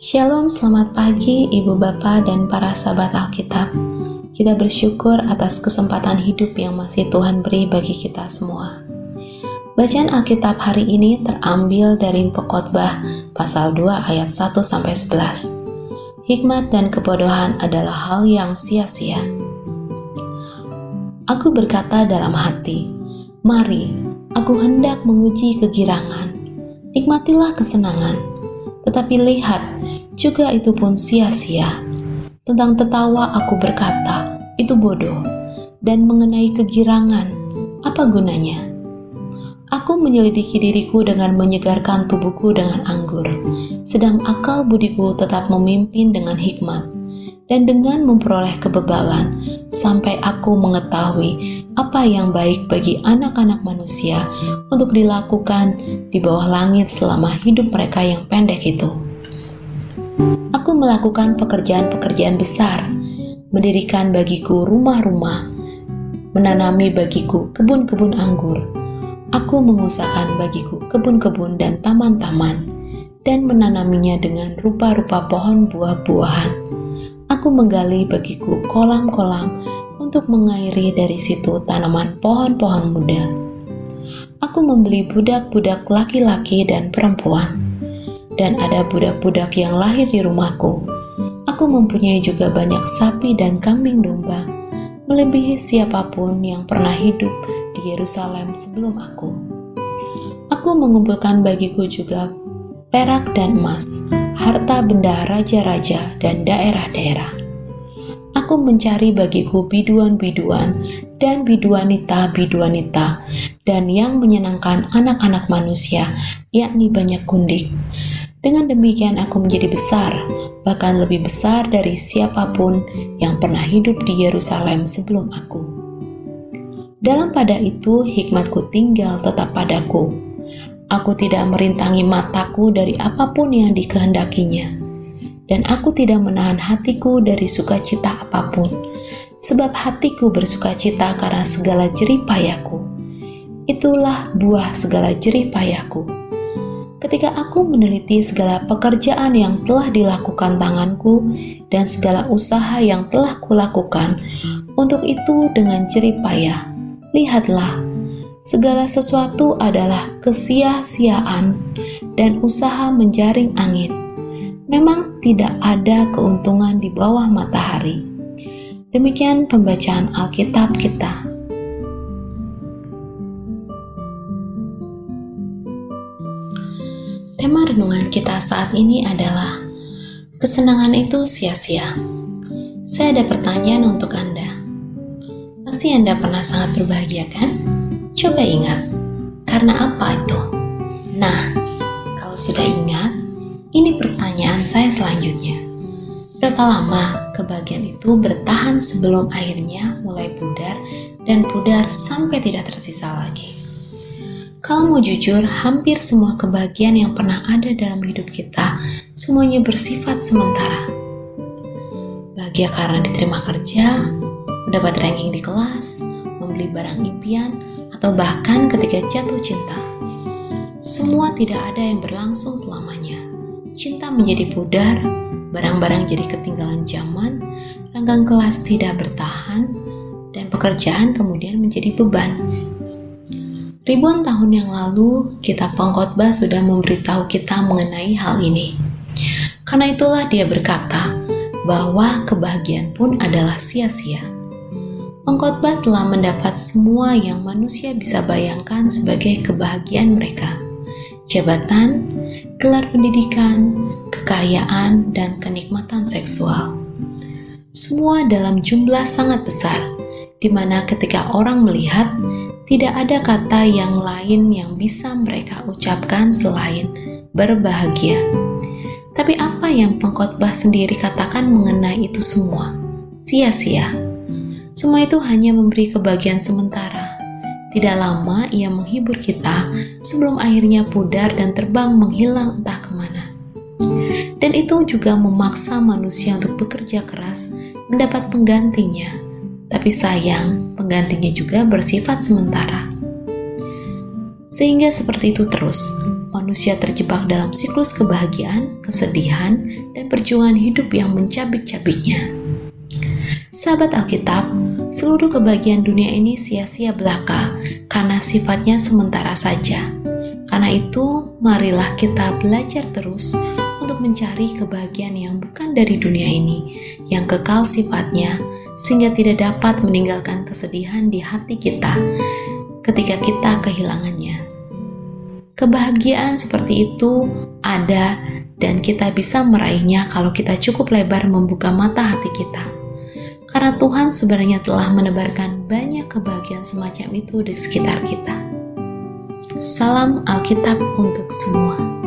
Shalom, selamat pagi Ibu Bapak dan para sahabat Alkitab. Kita bersyukur atas kesempatan hidup yang masih Tuhan beri bagi kita semua. Bacaan Alkitab hari ini terambil dari Pekotbah pasal 2 ayat 1 sampai 11. Hikmat dan kebodohan adalah hal yang sia-sia. Aku berkata dalam hati, "Mari, aku hendak menguji kegirangan. Nikmatilah kesenangan." Tetapi lihat, juga itu pun sia-sia. Tentang tertawa aku berkata, itu bodoh. Dan mengenai kegirangan, apa gunanya? Aku menyelidiki diriku dengan menyegarkan tubuhku dengan anggur, sedang akal budiku tetap memimpin dengan hikmat, dan dengan memperoleh kebebalan, sampai aku mengetahui apa yang baik bagi anak-anak manusia untuk dilakukan di bawah langit selama hidup mereka yang pendek itu. Aku melakukan pekerjaan-pekerjaan besar, mendirikan bagiku rumah-rumah, menanami bagiku kebun-kebun anggur. Aku mengusahakan bagiku kebun-kebun dan taman-taman, dan menanaminya dengan rupa-rupa pohon buah-buahan. Aku menggali bagiku kolam-kolam untuk mengairi dari situ tanaman pohon-pohon muda. Aku membeli budak-budak laki-laki dan perempuan dan ada budak-budak yang lahir di rumahku. Aku mempunyai juga banyak sapi dan kambing domba, melebihi siapa pun yang pernah hidup di Yerusalem sebelum aku. Aku mengumpulkan bagiku juga perak dan emas, harta benda raja-raja dan daerah-daerah. Aku mencari bagiku biduan-biduan dan biduanita-biduanita, dan yang menyenangkan anak-anak manusia, yakni banyak kundik dengan demikian aku menjadi besar, bahkan lebih besar dari siapa pun yang pernah hidup di Yerusalem sebelum aku. Dalam pada itu hikmatku tinggal tetap padaku. Aku tidak merintangi mataku dari apa pun yang dikehendakinya. Dan aku tidak menahan hatiku dari sukacita apa pun, sebab hatiku bersukacita karena segala jerih payahku. Itulah buah segala jerih payahku ketika aku meneliti segala pekerjaan yang telah dilakukan tanganku dan segala usaha yang telah kulakukan, untuk itu dengan jerih payah. Lihatlah, segala sesuatu adalah kesia-siaan dan usaha menjaring angin. Memang tidak ada keuntungan di bawah matahari. Demikian pembacaan Alkitab kita. Renungan kita saat ini adalah kesenangan itu sia-sia. Saya ada pertanyaan untuk Anda. Pasti Anda pernah sangat berbahagia kan? Coba ingat, karena apa itu? Nah, kalau sudah ingat, ini pertanyaan saya selanjutnya. Berapa lama kebahagiaan itu bertahan sebelum akhirnya mulai pudar dan pudar sampai tidak tersisa lagi? Kalau mau jujur, hampir semua kebahagiaan yang pernah ada dalam hidup kita semuanya bersifat sementara. Bahagia karena diterima kerja, mendapat ranking di kelas, membeli barang impian, atau bahkan ketika jatuh cinta. Semua tidak ada yang berlangsung selamanya. Cinta menjadi pudar, barang-barang jadi ketinggalan zaman, rangkang kelas tidak bertahan, dan pekerjaan kemudian menjadi beban. Ribuan tahun yang lalu, kitab pengkhotbah sudah memberitahu kita mengenai hal ini. Karena itulah dia berkata bahwa kebahagiaan pun adalah sia-sia. Pengkhotbah telah mendapat semua yang manusia bisa bayangkan sebagai kebahagiaan mereka. Jabatan, gelar pendidikan, kekayaan, dan kenikmatan seksual. Semua dalam jumlah sangat besar, di mana ketika orang melihat tidak ada kata yang lain yang bisa mereka ucapkan selain berbahagia. Tapi apa yang pengkhotbah sendiri katakan mengenai itu semua? Sia-sia. Semua itu hanya memberi kebahagiaan sementara. Tidak lama ia menghibur kita sebelum akhirnya pudar dan terbang menghilang entah ke mana. Dan itu juga memaksa manusia untuk bekerja keras mendapat penggantinya tapi sayang, penggantinya juga bersifat sementara. Sehingga seperti itu terus, manusia terjebak dalam siklus kebahagiaan, kesedihan, dan perjuangan hidup yang mencabik-cabiknya. Sahabat Alkitab, seluruh kebahagiaan dunia ini sia-sia belaka karena sifatnya sementara saja. Karena itu, marilah kita belajar terus untuk mencari kebahagiaan yang bukan dari dunia ini, yang kekal sifatnya, sehingga tidak dapat meninggalkan kesedihan di hati kita ketika kita kehilangannya. Kebahagiaan seperti itu ada dan kita bisa meraihnya kalau kita cukup lebar membuka mata hati kita karena Tuhan sebenarnya telah menebarkan banyak kebahagiaan semacam itu di sekitar kita. Salam Alkitab untuk semua.